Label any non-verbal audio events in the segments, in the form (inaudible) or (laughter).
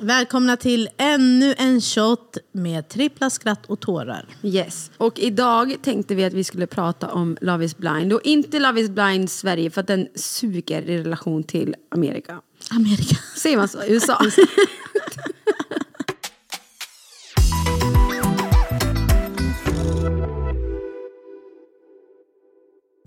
Välkomna till ännu en shot med trippla skratt och tårar. Yes. Och idag tänkte vi att vi skulle prata om Love is blind. Och inte Love is blind Sverige för att den suger i relation till Amerika. Amerika. Säger man så? (laughs) USA?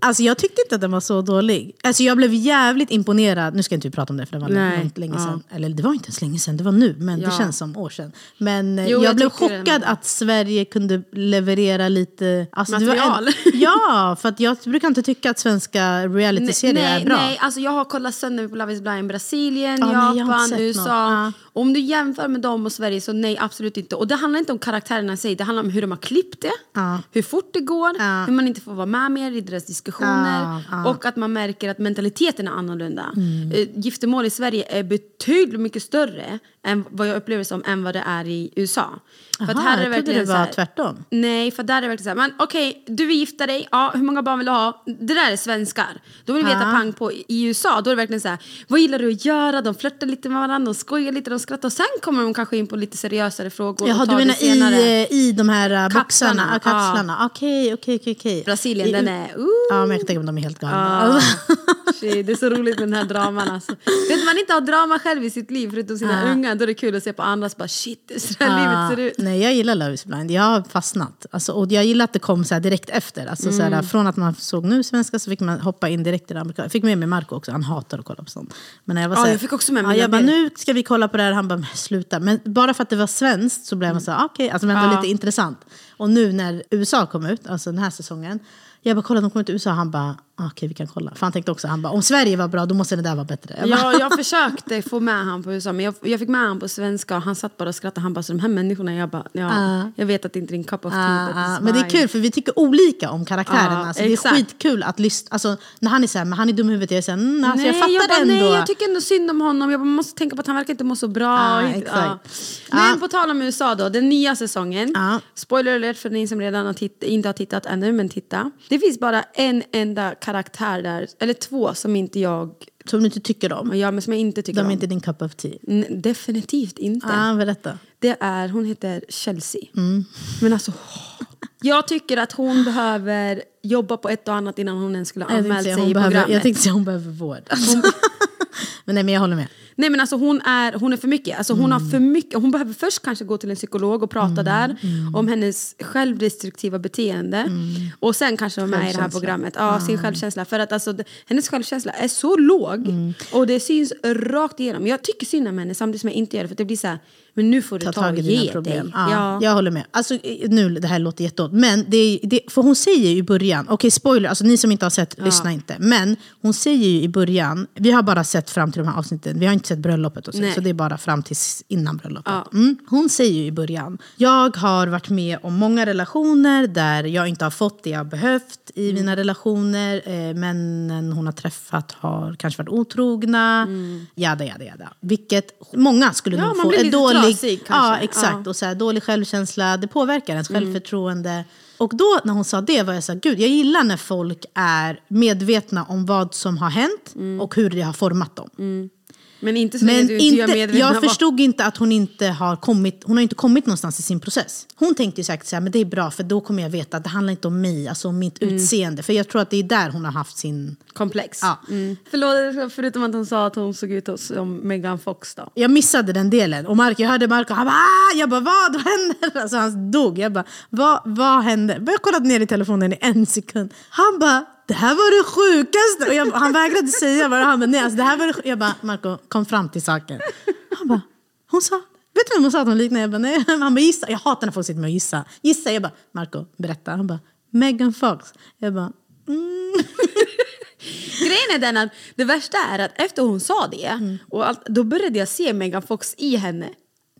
Alltså jag tyckte inte att den var så dålig. Alltså jag blev jävligt imponerad. Nu ska inte vi prata om det för det var Nej, länge ja. sedan. Eller det var inte ens länge sedan, det var nu. Men det Ja. känns som år sedan. Men eh, Jo, jag, jag blev det chockad att Sverige kunde leverera lite... Alltså det Material. (laughs) ja, för jag brukar inte tycka att svenska realityserier är bra. nej, alltså jag har kollat sönder på Love is blind Brasilien, Ah, jag inte Japan, USA. Ah. Om du jämför med dem och Sverige så nej absolut inte. Och det handlar inte om karaktärerna i sig, det handlar om hur de har klippt det, Ja. hur fort det går, Ja. hur man inte får vara med mer i deras diskussioner Ja, och att man märker att mentaliteten är annorlunda. Mm. Eh, Giftermål i Sverige är betydligt mycket större än vad jag upplever som än vad det är i USA. För att Aha, här är det jag trodde det var här- tvärtom. Nej, för där är det verkligen så här, men okej, du vill gifta dig, ja, hur många barn vill du ha? Det där är svenskar. Då vill vi veta pang på. I USA, då är det verkligen så här, vad gillar du att göra? De flörtar lite med varandra, de skojar lite, de skrattar och sen kommer de kanske in på lite seriösare frågor Jaha, och du menar i, eh, i de här Kapslarna, boxarna? Kapslarna. Okej, okej, okej. Brasilien, I- den är... Uh, Ja, men jag kan tänka mig att de är helt galna. ah. (laughs) shit, det är så roligt med den här draman alltså. Vet man inte har drama själv i sitt liv förutom sina Ah. unga, då är det kul att se på andras bara shit, det är så här livet ser ut. Ah, Nej, jag gillar Love is blind. Jag har fastnat. Alltså, och jag gillar att det kom så direkt efter. Alltså, så Mm. här, från att man såg nu svenska så fick man hoppa in direkt i det amerikanska. Jag fick med mig Marco också, han hatar att kolla på sånt. Men jag var så här, jag fick också med mig Ja, jag bara, nu ska vi kolla på det här. Han bara, men sluta. Men bara för att det var svenskt så blev man så här, okej, alltså, men ändå Mm. Lite intressant. Och nu när USA kom ut, alltså den här säsongen. Jag bara, kolla de kom ut i USA. Han bara, ah, okej vi kan kolla. För han tänkte också, han bara, om Sverige var bra då måste det där vara bättre. Jag bara, Ja, jag (laughs) försökte få med han på USA men jag, jag fick med han på svenska och han satt bara och skrattade. Han bara, så de här människorna, jag bara, ja, Ah. jag vet att det inte är din cup of tea. Ah, it's men det är mine." kul för vi tycker olika om karaktärerna. Ja, alltså, det är skitkul att lyssna. Alltså, när han är såhär, men han är dum i huvudet. Jag är såhär, mm, alltså, jag nej, fattar jag bara, ändå. nej, jag tycker ändå synd om honom. Jag bara, måste tänka på att han verkar inte må så bra. Men på tal om USA då, den nya säsongen. Spoiler alert för ni som redan har titt- inte har tittat ännu, men titta. Det finns bara en enda karaktär där, eller två som inte jag, Som du inte tycker om. ja, men som jag inte tycker De är om. inte din cup of tea. N- definitivt inte. Ah, berätta. Det är, hon heter Chelsea. Mm. Men alltså, jag tycker att hon behöver jobba på ett och annat innan hon ens skulle säga, sig i behöver, programmet. jag tänkte säga hon behöver vård. (laughs) men nej men jag håller med. Nej men alltså hon är, hon är för mycket. Alltså hon Mm. har för mycket. Hon behöver först kanske gå till en psykolog och prata där mm. om hennes självdestruktiva beteende. Och sen kanske vara med i det här programmet. Ja, sin självkänsla. För att alltså, hennes självkänsla är så låg Mm. och det syns rakt igenom. Jag tycker synd om henne samtidigt som jag inte gör det. För det blir så här, men nu får du Ta ta, tag i dina problem. dig. Ja, Ja. Jag håller med. Alltså, nu, det här låter jätteont. Men det, det, för hon säger ju i början, okej spoiler, alltså ni som inte har sett, lyssna inte. Men hon säger ju i början, vi har bara sett fram till de här avsnitten, vi har inte sett bröllopet och så, Nej. så det är bara fram till innan bröllopet. Ja. Mm. Hon säger ju i början, jag har varit med om många relationer där jag inte har fått det jag behövt i Mm. mina relationer. Eh, männen hon har träffat har kanske varit otrogna. Jada, jada, jada. Vilket många skulle Mm. Ja, nog man få blir en lite dålig... trasig ja, kanske. exakt. Ja. Och så här, dålig självkänsla, det påverkar ens Mm. självförtroende. Och då när hon sa det var jag så här, gud jag gillar när folk är medvetna om vad som har hänt Mm. och hur det har format dem. Men inte så Men du inte inte, medvetna jag förstod inte att hon inte har kommit, hon har inte kommit någonstans i sin process. Hon tänkte ju säkert så här, men det är bra för då kommer jag veta att det handlar inte om mig, alltså om mitt Mm. utseende. För jag tror att det är där hon har haft sin... Komplex. Ja. Mm. Förlåt, förutom att hon sa att hon såg ut som Megan Fox då. Jag missade den delen. Och Mark, jag hörde Marco, han bara ah! Jag bara vad, vad händer? (laughs) Alltså han dog. Jag bara vad, vad hände? Jag kollade ner i telefonen i en sekund. Han bara det här var det sjukaste! Och jag, han vägrade säga vad han bara, nej, alltså, det här var det sj-" Jag bara Marco kom fram till saken. Han bara hon sa Vet du vem hon sa att hon liknade? Jag bara, nej. Han bara, gissa. Jag hatar när folk sitter med och gissa. Gissa. Jag bara, Marco, berätta. Han bara, Megan Fox. Jag bara, mm. grejen är den att det värsta är att efter hon sa det, Mm. och allt, då började jag se Megan Fox i henne.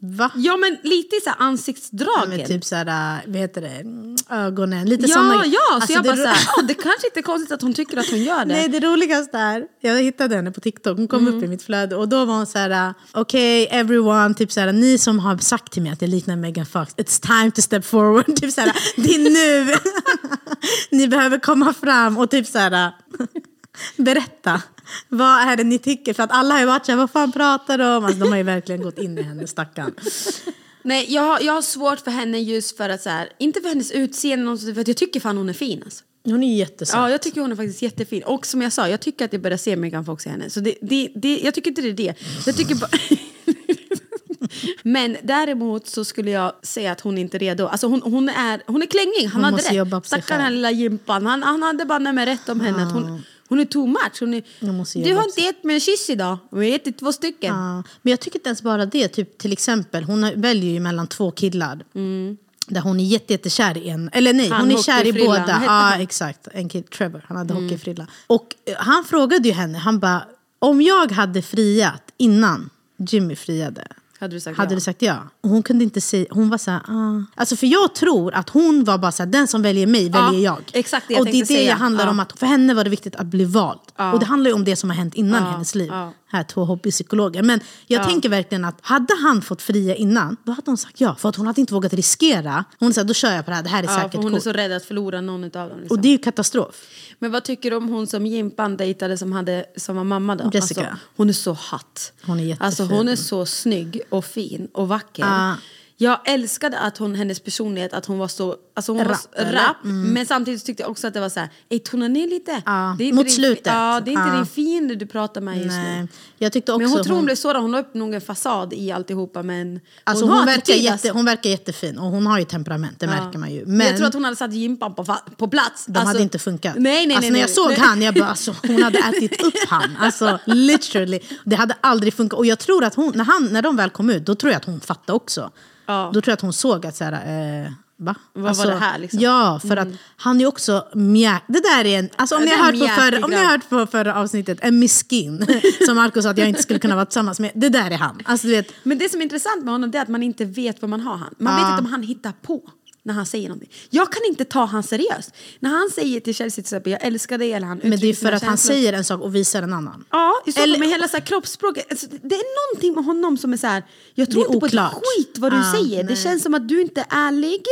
Va? Ja men lite så här Ja, ansiktsdragen. men typ såhär, vad heter det, ögonen, lite ja, såna ja, så Alltså, jag det bara ro- såhär, "Ja, det kanske inte är konstigt att hon tycker att hon gör det. Nej, det roligaste är, jag hittade henne på TikTok, hon kom Mm. upp i mitt flöde och då var hon så här: okej everyone, typ så här, ni som har sagt till mig att jag liknar Megan Fox, it's time to step forward. (laughs) Typ så här, det är nu, (laughs) ni behöver komma fram och typ så här, berätta. Vad är det ni tycker? För att alla har ju varit såhär, vad fan pratar de om? Alltså, de har ju verkligen gått in i henne, stackarn. Nej, jag, har- jag har svårt för henne just för att så här, inte för hennes utseende, så, för att jag tycker fan hon är fin alltså. Hon är jättesöt. Ja, jag tycker hon är faktiskt jättefin. Och som jag sa, jag tycker att jag börjar se Megan Fox i henne. Så det, det, det, jag tycker inte det är det. Jag tycker bara... (laughs) Men däremot så skulle jag säga att hon inte är redo. Alltså hon, hon, är, hon är klängig, han Hon hade rätt. Stackarn den här lilla gympan. Han, han hade bara med rätt om henne. Att hon, hon är too much. Hon är, du har inte gett mig en kyss idag. Vi har ätit två stycken. Ja, men jag tycker inte ens bara det. Typ, till exempel, hon väljer ju mellan två killar. Där hon är jätte, jättekär i en. Eller nej, Han hon är kär i båda. (laughs) Ja, exakt. En kille, Trevor. Han hade hockeyfrilla. Och eh, han frågade ju henne, han bara, om jag hade friat innan Jimmy friade. Hade du sagt hade ja? du sagt ja? Och hon kunde inte säga, hon var såhär, ah. Alltså för jag tror att hon var bara såhär, den som väljer mig Ja, väljer jag. exakt det jag Och det är det säga. handlar Ja. om, att för henne var det viktigt att bli vald. Ja. Och det handlar ju om det som har hänt innan Ja, i hennes liv. Ja. Här två hobbypsykologer. Men jag tänker verkligen att hade han fått fria innan, då hade hon sagt ja. För att hon hade inte vågat riskera. Hon sa, då kör jag på det här, det här är Ja, säkert hon är coolt. så rädd att förlora någon av dem. Liksom. Och det är ju katastrof. Men vad tycker du om hon som Jimpan dejtade som, hade, som var mamma då? Jessica. Alltså, hon är så hot. Hon är jättefin. Alltså hon är så snygg och fin och vacker. Ja. Jag älskade att hon, hennes personlighet, att hon var så alltså hon var Rapp, så, eller? rapp. Men samtidigt tyckte jag också att det var så här, ej tona ner lite. Ja, Det är mot din, slutet. Ja, det är inte Ja. din fiende du pratar med just Nej. nu. Jag tyckte också Men hon tror hon blev sårad, hon la upp en fasad i alltihopa men Alltså hon, har verkar jätte, alltså. hon verkar jättefin och hon har ju temperament, det märker man ju. Men jag tror att hon hade satt gympan på, på plats. de hade inte funkat. Nej, nej, alltså, nej, när jag såg nej. han, jag bara, alltså, hon hade ätit upp han. Alltså literally. Det hade aldrig funkat. Och jag tror att hon, när, han, när de väl kom ut, då tror jag att hon fattade också. Ja. Då tror jag att hon såg att så här, eh, va? Vad var det här, liksom? Ja, för att han är också mjäk. Det där är en, alltså om ni har hört på förra, om ni har hört på förra avsnittet, en miskin. (laughs) Som Marco sa att jag inte skulle kunna vara tillsammans med. Det där är han. Alltså du vet, Men det som är intressant med honom är att man inte vet vad man har han. Man vet Ja. inte om han hittar på när han säger någonting. Jag kan inte ta han seriöst. När han säger till Chelsea till exempel, jag älskar dig eller han men det är för att han känslor. säger en sak och visar en annan. Ja, i så fall Eller- med hela så här kroppsspråket. Alltså, det är någonting med honom som är så här, jag Det tror inte på oklart. ett skit vad du Ja, säger. Det nej. känns som att du inte är ärlig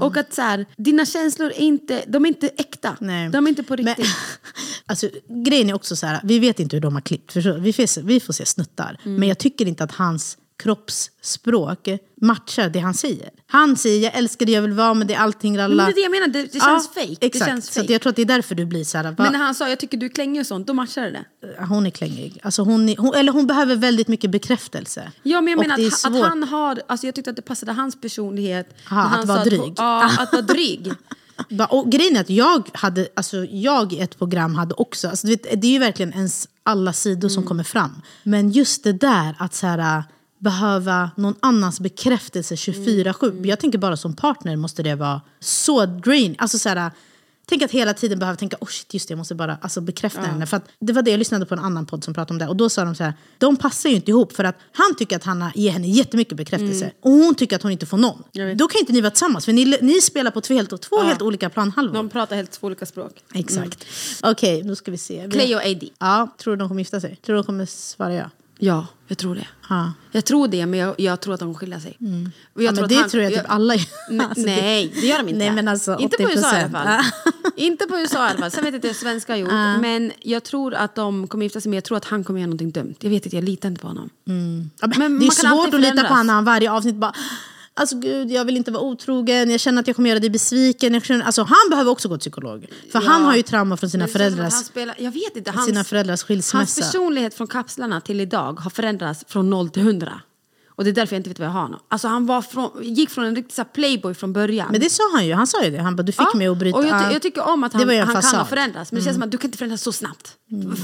och att så här, dina känslor är inte, de är inte äkta. Nej. De är inte på riktigt. Men, (laughs) alltså, grejen är också så här, vi vet inte hur de har klippt, förstår vi, får, se- vi får se snuttar. Mm. Men jag tycker inte att hans kroppsspråk matchar det han säger. Han säger jag älskar dig, jag vill vara med dig, allting Men ralla. det är det jag menar, det, det känns Ja, fake. Det Exakt, känns så fake. att jag tror att det är därför du blir så här, va? Men när han sa jag tycker du är klängig och sånt, då matchade det. hon är klängig. Alltså hon, är, hon, eller hon behöver väldigt mycket bekräftelse. Ja, men jag Och menar det att, att han har, alltså jag tyckte att det passade hans personlighet. Aha, han (laughs) att vara dryg. hon- Ja, att vara dryg. Och grejen är att jag, hade, alltså jag i ett program hade också, alltså det är ju verkligen ens alla sidor som kommer fram. Men just det där att så här, behöva någon annans bekräftelse 24-7. Jag tänker bara som partner måste det vara så drain. Alltså så här, Tänk att hela tiden behöva tänka, oh shit just det, jag måste bara alltså, bekräfta henne. För att, det var det jag lyssnade på en annan podd som pratade om det. Och då sa de så här, de passar ju inte ihop för att han tycker att han ger henne jättemycket bekräftelse. Och hon tycker att hon inte får någon. Då kan inte ni vara tillsammans för ni, ni spelar på två helt, två helt olika planhalvor. De pratar helt två olika språk. Exakt. Okej, då ska vi se. Clay och Eddie. Ja, tror du de kommer gifta sig? Tror du de kommer svara ja? Ja, jag tror det. Ja. Jag tror det, men jag, jag tror att de kommer skilja sig. Och jag Mm. ja, men att det han- tror jag typ alla gör. (laughs) Nej, Alltså, det- nej, det gör de inte. Nej, men alltså inte på USA i alla 80%. fall. (laughs) inte på USA i alla fall. Sen vet jag inte hur svenska har gjort. Men jag tror att de kommer gifta sig, men jag tror att han kommer göra någonting dumt. Jag vet inte, jag litar inte på honom. Ja, men Men det är svårt att lita på honom när han varje avsnitt bara Alltså gud, jag vill inte vara otrogen, jag känner att jag kommer göra dig besviken. Jag känner, alltså, han behöver också gå till psykolog. För han har ju trauma från sina föräldrars, Han spelar, jag vet inte, hans, sina föräldrars hans skilsmässa. personlighet från kapslarna till idag har förändrats från noll till hundra. Och det är därför jag inte vet vad jag har honom. Alltså han var från, gick från en riktig så playboy från början. Men det sa han ju, han sa ju det. Han bara, du fick Ja, mig att bryta. Och jag, ty- Ja. jag tycker om att han, han kan ha förändrats. Men det känns som att du kan inte förändras så snabbt.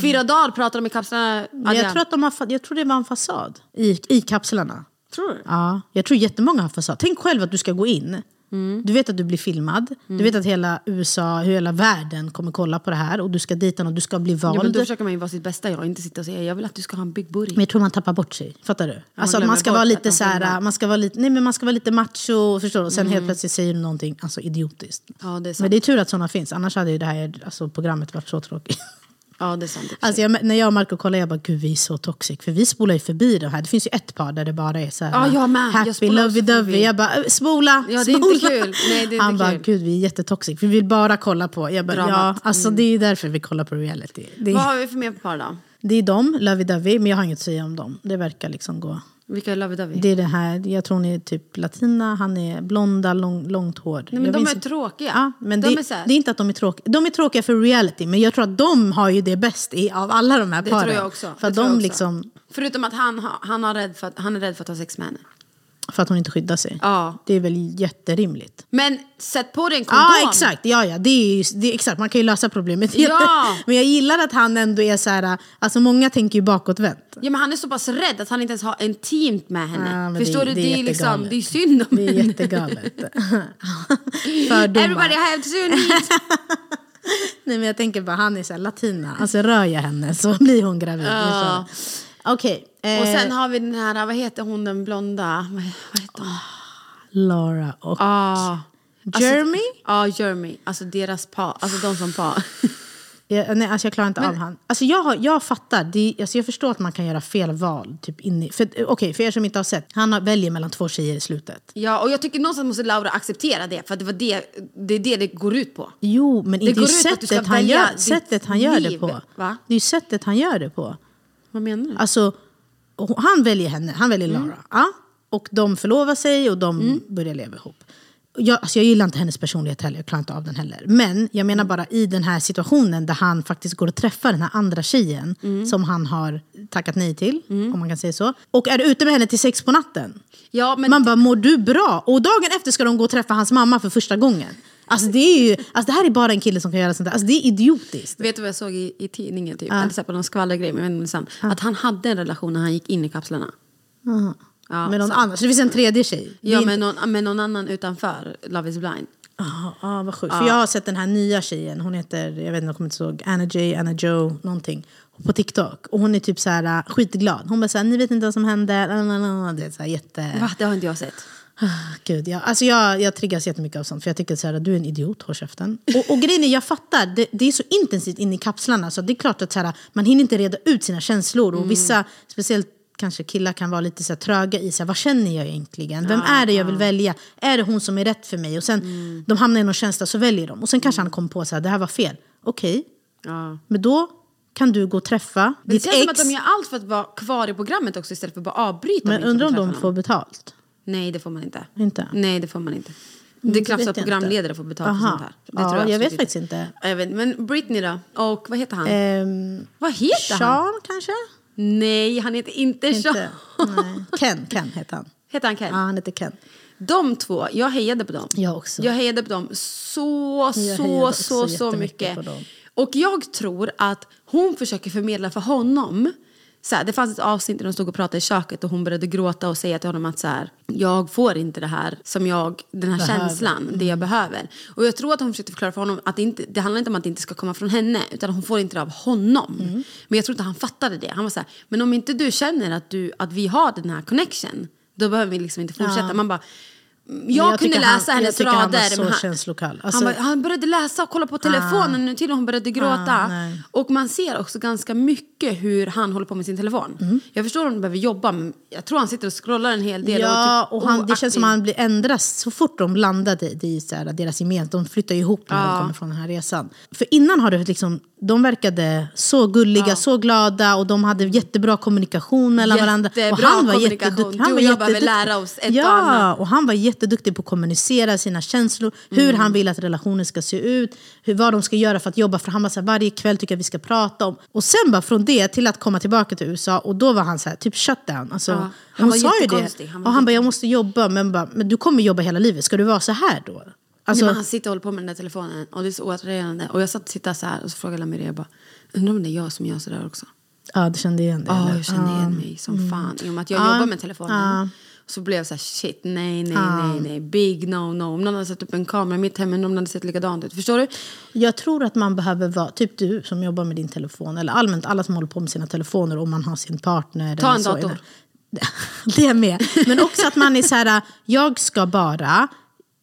Fyra dagar pratar de i kapslarna. Jag, tror att de har, jag tror det var en fasad i, i kapslarna. Tror du? Ja, jag tror jättemånga har fasad. Tänk själv att du ska gå in Du vet att du blir filmad. Du vet att hela USA, hela världen kommer kolla på det här. Och du ska dit och du ska bli vald. Ja, men då försöker man ju vara sitt bästa jag, inte sitta och säga jag vill att du ska ha en big booty. Men jag tror man tappar bort sig. Fattar du? Alltså, glömmer man ska vara lite så här, man ska vara lite, nej men man ska vara lite macho, förstår du? Och sen helt plötsligt säger du någonting alltså, idiotiskt. Ja, det. Men det är tur att sådana finns, annars hade ju det här alltså, programmet varit så tråkigt. (laughs) Ja, det är sant. Alltså jag, när jag och Marco kollar, jag bara gud vi är så toxic. För vi spolar ju förbi de här. Det finns ju ett par där det bara är så här, Ja, jag med. Happy, lovey-dovey. Jag bara "Äh, spola, Ja, det är spola. inte kul. Nej, det är Han inte bara kul. gud vi är jättetoxic. Vi vill bara kolla på. Jag bara, ja, Dramat. Mm. alltså det är därför vi kollar på reality. Det, Vad är- har vi för mer par då? det är dem, lovey-dovey, men jag har inget att säga om dem. Det verkar liksom gå. Vilka är lovey-dovey? Det är det här, jag tror hon är typ latina, han är blonda, lång, långt hår. Nej, men Jag de minns är tråkiga. Ja, men de det, är det är inte att de är tråkiga. De är tråkiga för reality, men jag tror att de har ju det bäst i, av alla de här det paren. tror jag också. För det att de jag också. liksom, Förutom att han, han, har rädd för att, han är rädd för att ha sex med henne. För att hon inte skyddar sig. Ja. Det är väl jätterimligt. Men sätt på dig en kondom. Ja, exakt. Ja, ja, det är, ju, det är exakt. Man kan ju lösa problemet. (laughs) Ja. Men jag gillar att han ändå är så här... Alltså många tänker ju bakåtvänt. Ja, men han är så pass rädd att han inte ens har intimt med henne. Ja, Förstår det- du? det Det är liksom, det är synd om Det är henne. jättegalet. (laughs) Fördomar. Everybody have need. (laughs) Nej, men jag tänker bara, han är så här latina. Alltså rör jag henne så blir hon gravid. Ja. Okej. eh, Och sen har vi den här, vad heter hon den blonda? Vad vad heter hon? Laura och Ah. Jeremy? Ja, Jeremy. Alltså deras par. Alltså de som par. (laughs) Jag, nej, alltså jag klarar inte av han. Alltså jag, har, jag fattar, det, alltså jag förstår att man kan göra fel val. Typ in i, för, Okej, för er som inte har sett. Han har, väljer mellan två tjejer i slutet. Ja, och jag tycker någonstans måste Laura acceptera det. För det, var det, det är det det går ut på. Jo, men det, går är sättet han, gör, sättet han gör det liv, på. va? Det är ju sättet han gör det på. Vad menar du? Alltså, och han väljer henne, han väljer Mm. Laura. Ja? Och de förlovar sig och de börjar leva ihop. Jag, alltså jag gillar inte hennes personlighet heller, jag klarar inte av den heller. Men jag menar bara i den här situationen där han faktiskt går och träffar den här andra tjejen Mm. som han har tackat nej till, om man kan säga så. Och är ute med henne till sex på natten. Ja, men Man bara, mår du bra? Och dagen efter ska de gå och träffa hans mamma för första gången. Alltså det, är ju, alltså det här är bara en kille som kan göra sånt där. Alltså det är idiotiskt. vet du vad jag såg i, i tidningen? Typ? Eller så här på någon skvallergrej, men jag vet inte om det är sant. Att han hade en relation när han gick in i kapslarna. Ja, med någon så- annan. Så det finns en tredje tjej. Ja, med någon, med någon annan utanför Love is blind. Ja, ah, vad sjukt. För jag har sett den här nya tjejen, hon heter, jag vet inte, jag kommer inte ihåg, Anna J, Anna Joe, någonting. På TikTok. Och hon är typ så här äh, skitglad. Hon bara såhär, ni vet inte vad som hände. Det är så här jätte... Va? Det har inte jag sett. Ah, Gud, jag, alltså jag, jag triggas jättemycket av sånt. För jag tycker så här, du är en idiot, håll käften. Och, och grejen är, jag fattar, det, det är så intensivt inne i kapslarna. Så det är klart att så här, man hinner inte reda ut sina känslor. Och vissa, speciellt kanske killar kan vara lite så här, tröga i så här, vad känner jag egentligen? Vem är det jag vill välja? Är det hon som är rätt för mig? Och sen de hamnar i någon känsla så väljer de. Och sen kanske han kommer på att det här var fel. Okej, Ja. men då kan du gå och träffa Men det ditt känns som ex. att de gör allt för att vara kvar i programmet också istället för att bara avbryta. men liksom, undrar om de får betalt? Nej, det får man inte. Inte? Nej, det får man inte. Mm, det krävs vet att programledare får betalt för sånt här. Det ja, tror jag, jag, vet faktiskt inte. Ja, Jag vet, men Britney då? Och vad heter han? Ehm, vad heter han? Sean kanske? Nej, han heter inte Sean. Inte, nej. Ken, Ken heter han. Heter han Ken? Ja, han heter Ken. De två, jag hejade på dem. Jag också. Jag hejade på dem så, Jag så, så, så mycket. Och jag tror att hon försöker förmedla för honom. Så här, det fanns ett avsnitt där de stod och pratade i köket och hon började gråta och säga till honom att så här, jag får inte det här som jag, den här Behöver. känslan, det jag behöver. Och jag tror att hon försökte förklara för honom att det, inte, det handlar inte om att det inte ska komma från henne, utan hon får inte det av honom. Mm. Men jag tror inte han fattade det. Han var så här, men om inte du känner att, du, att vi har den här connection, då behöver vi liksom inte fortsätta. Ja. Man bara, Men jag, kunde läsa han, hennes jag rader. Han var så känslokall. Alltså, han, var, han började läsa och kolla på telefonen nu till och hon började gråta. Ah, och man ser också ganska mycket hur han håller på med sin telefon. Mm. Jag förstår om han behöver jobba men jag tror han sitter och scrollar en hel del. ja, och, typ och han, det känns som att han blir ändras så fort de landade i så här, deras gemenskap. De flyttar ihop när de Ja. kommer från den här resan. För innan har det liksom, de verkade så gulliga, så glada och de hade jättebra kommunikation mellan varandra. Och Jättebra han var kommunikation. Du och jag behöver lära oss ett och ja, annat. och han var jätteduktig på att kommunicera sina känslor, hur Mm. han vill att relationen ska se ut, hur, vad de ska göra för att jobba. För han var så här, varje kväll tycker jag vi ska prata om. Och sen bara från det till att komma tillbaka till USA och då var han så här, typ shutdown. Alltså, Ja, han hon var sa ju det. Han och han bara, jag måste jobba. Men, bara, men du kommer jobba hela livet, ska du vara så här då? Alltså, Nej, han sitter och håller på med den där telefonen och det är så oattraherande. Och jag satt och tittade så här och så frågade Lamira, jag bara, undrar om det är jag som gör sådär också? ja, du kände igen det? Ja, jag kände igen mig som fan. I och med att jag Ja, jobbar med telefonen. ja. Så blev jag så här, shit, nej, nej, nej, nej, big no, no. Om någon hade satt upp en kamera i mitt hem, men de hade sett likadant ut. Förstår du? Jag tror att man behöver vara, typ du som jobbar med din telefon, eller allmänt alla som håller på med sina telefoner om man har sin partner. Ta en så. dator. (laughs) Det med. Men också att man är så här, jag ska bara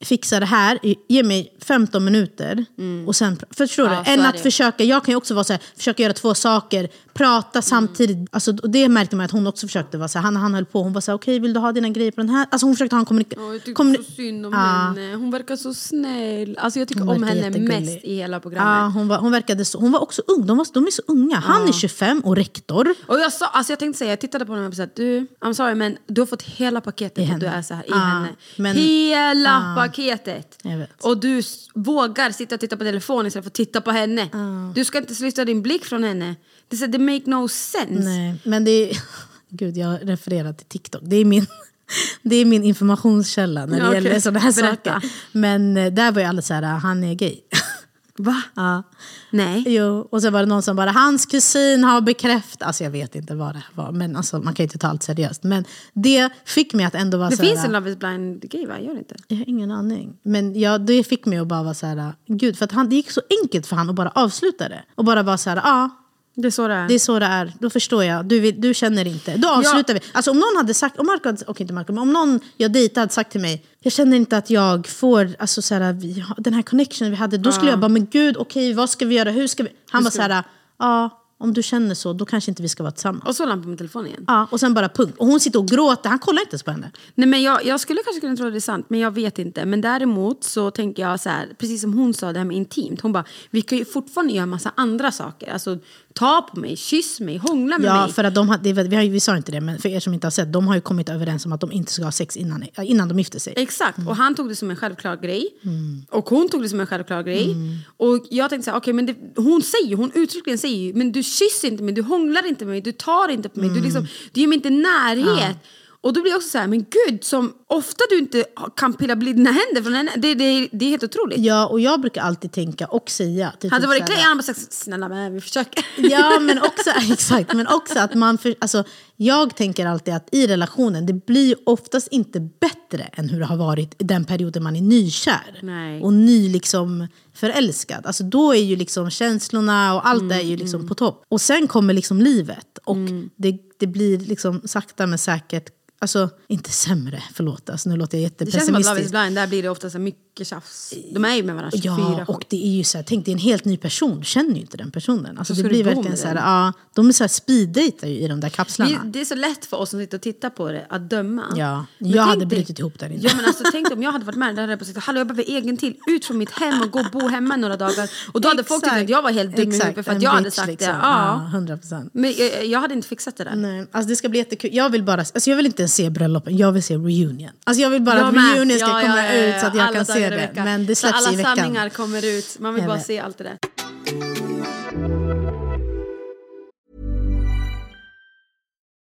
fixa det här, ge mig 15 minuter. Och sen, förstår Mm. Ja, du? Än är att försöka, jag kan ju också vara så här, försöka göra två saker, prata samtidigt. Alltså, och det märkte man att hon också försökte vara så här, han, han höll på, hon var så här, okej vill du ha dina grejer på den här? Alltså hon försökte ha en kommunikation. jag tycker så synd om henne. Hon verkar så snäll. Alltså jag tycker Hon om henne jättegullig. mest i hela programmet. hon, var, hon verkade så, hon var också ung, de, var, de är så unga. Han är 25 och rektor. Och jag, sa, alltså jag tänkte säga, jag tittade på honom och sa du, I'm sorry men du har fått hela paketet och du är så här i henne. men- hela paketet! Och du vågar sitta och titta på telefonen istället för att titta på henne. Du ska inte lyfta din blick från henne. Det, är så det make no sense. Nej, men det är... (laughs) Gud, jag refererar till TikTok. Det är min, (laughs) det är min informationskälla när det okej. gäller sådana här Berätta. saker. Men eh, där var ju alla så här, han är gay. (laughs) Va? ja. Nej. Jo, och så var det någon som bara, hans kusin har bekräftat. Alltså jag vet inte vad det var, men alltså, man kan ju inte ta allt seriöst. Men det fick mig att ändå vara Det så finns här, en Love is blind gay va? Gör det inte? Jag har ingen aning. Men ja, det fick mig att bara vara så här, gud, för att han, det gick så enkelt för han att bara avsluta det. Och bara vara så här, ja, Det är så det är. det är så det är. Då förstår jag. Du, vill, du känner inte. Då avslutar vi. Alltså om någon hade sagt, om Marco okej inte Marco, men om någon jag dejtade hade sagt till mig, jag känner inte att jag får alltså, så här, vi, den här connection vi hade. Då skulle jag bara, men gud, okej, vad ska vi göra? Hur ska vi? Han bara så här, ja, om du känner så, då kanske inte vi ska vara tillsammans. Och så la han på min telefon igen. Ja, och sen bara punkt. Och hon sitter och gråter, han kollar inte ens på henne. Nej, men jag, jag skulle kanske kunna tro att det är sant, men jag vet inte. Men däremot så tänker jag så här, precis som hon sa det här med intimt. Hon bara, vi kan ju fortfarande göra massa andra saker. Alltså ta på mig, kyss mig, hångla med Ja, mig. för att de har, det, vi, har, vi sa inte det, men för er som inte har sett, de har ju kommit överens om att de inte ska ha sex innan, innan de gifter sig. Exakt, och han tog det som en självklar grej. Mm. Och hon tog det som en självklar grej. Och jag tänkte så här, okej men det, hon säger hon uttryckligen säger ju, men du kysser inte mig, du hånglar inte med mig, du tar inte på mig, du, Mm. liksom, du ger mig inte närhet. Och då blir jag också så här, men gud, som ofta du inte kan pilla bli dina händer från henne, det, det, det är helt otroligt. Ja, och jag brukar alltid tänka och säga... till Hade det typ varit Clay hade han bara sagt, snälla men vi försöker. Ja, men också, (laughs) exakt, men också att man... För, alltså, jag tänker alltid att i relationen, det blir oftast inte bättre än hur det har varit i den perioden man är nykär. Nej. Och ny liksom förälskad. Alltså, då är ju liksom känslorna och allt är ju liksom på topp. Och sen kommer liksom livet. Och det, det blir liksom sakta men säkert Alltså, inte sämre, förlåt. Alltså, nu låter jag Det känns som att Love is jättepessimistisk. blind, där blir det ofta så mycket tjafs. De är ju med varandra 24 Ja, och det är ju så här, tänk det är en helt ny person, du känner ju inte den personen. Alltså, Så det blir verkligen så här, ja, de är så här speeddejtar ju i de där kapslarna. det är så lätt för oss som sitter och tittar på det att döma. Ja, Men jag hade brutit ihop där inne. Ja, men alltså, tänk om jag hade varit med där hade jag sagt hallå jag behöver egen till, ut från mitt hem och gå och bo hemma några dagar. Och då hade folk tyckt att jag var helt dum i Exakt, huvudet för att jag hade sagt liksom. det. Ja. Ja, 100 procent. Men jag, jag hade inte fixat det där. Nej, alltså det ska bli jättekul. Jag vill bara, alltså jag vill inte ens se bröllopen, jag vill se reunion. Alltså jag vill bara Jag att med. reunion ska Ja, komma ja, ja, ut så att jag alla kan se det. Men det Så släpps alla i veckan. sanningar kommer ut, man vill Jag bara vet. se allt det där.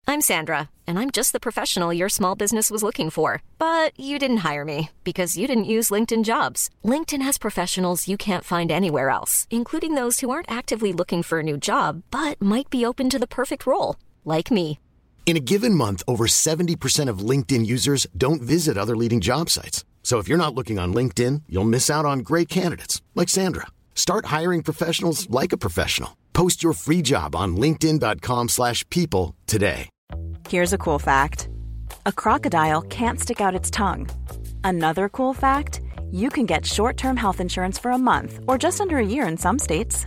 I'm Sandra, and I'm just the professional your small business was looking for. But you didn't hire me because you didn't use LinkedIn jobs. LinkedIn has professionals you can't find anywhere else, including those who aren't actively looking for a new job but might be open to the perfect role, like me. In a given month, over 70% of LinkedIn users don't visit other leading job sites. So if you're not looking on LinkedIn, you'll miss out on great candidates like Sandra. Start hiring professionals like a professional. Post your free job on linkedin.com/people today. Here's a cool fact a crocodile can't stick out its tongue. Another cool fact you can get short term health insurance for a month or just under a year in some states.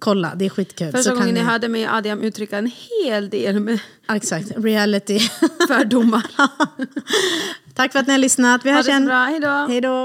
kolla, det är skitkul. Första Så gången ni hörde mig Adiam uttrycka en hel del med Exakt, reality. (laughs) fördomar. (laughs) Tack för att ni har lyssnat. Vi hörs igen. Hej då.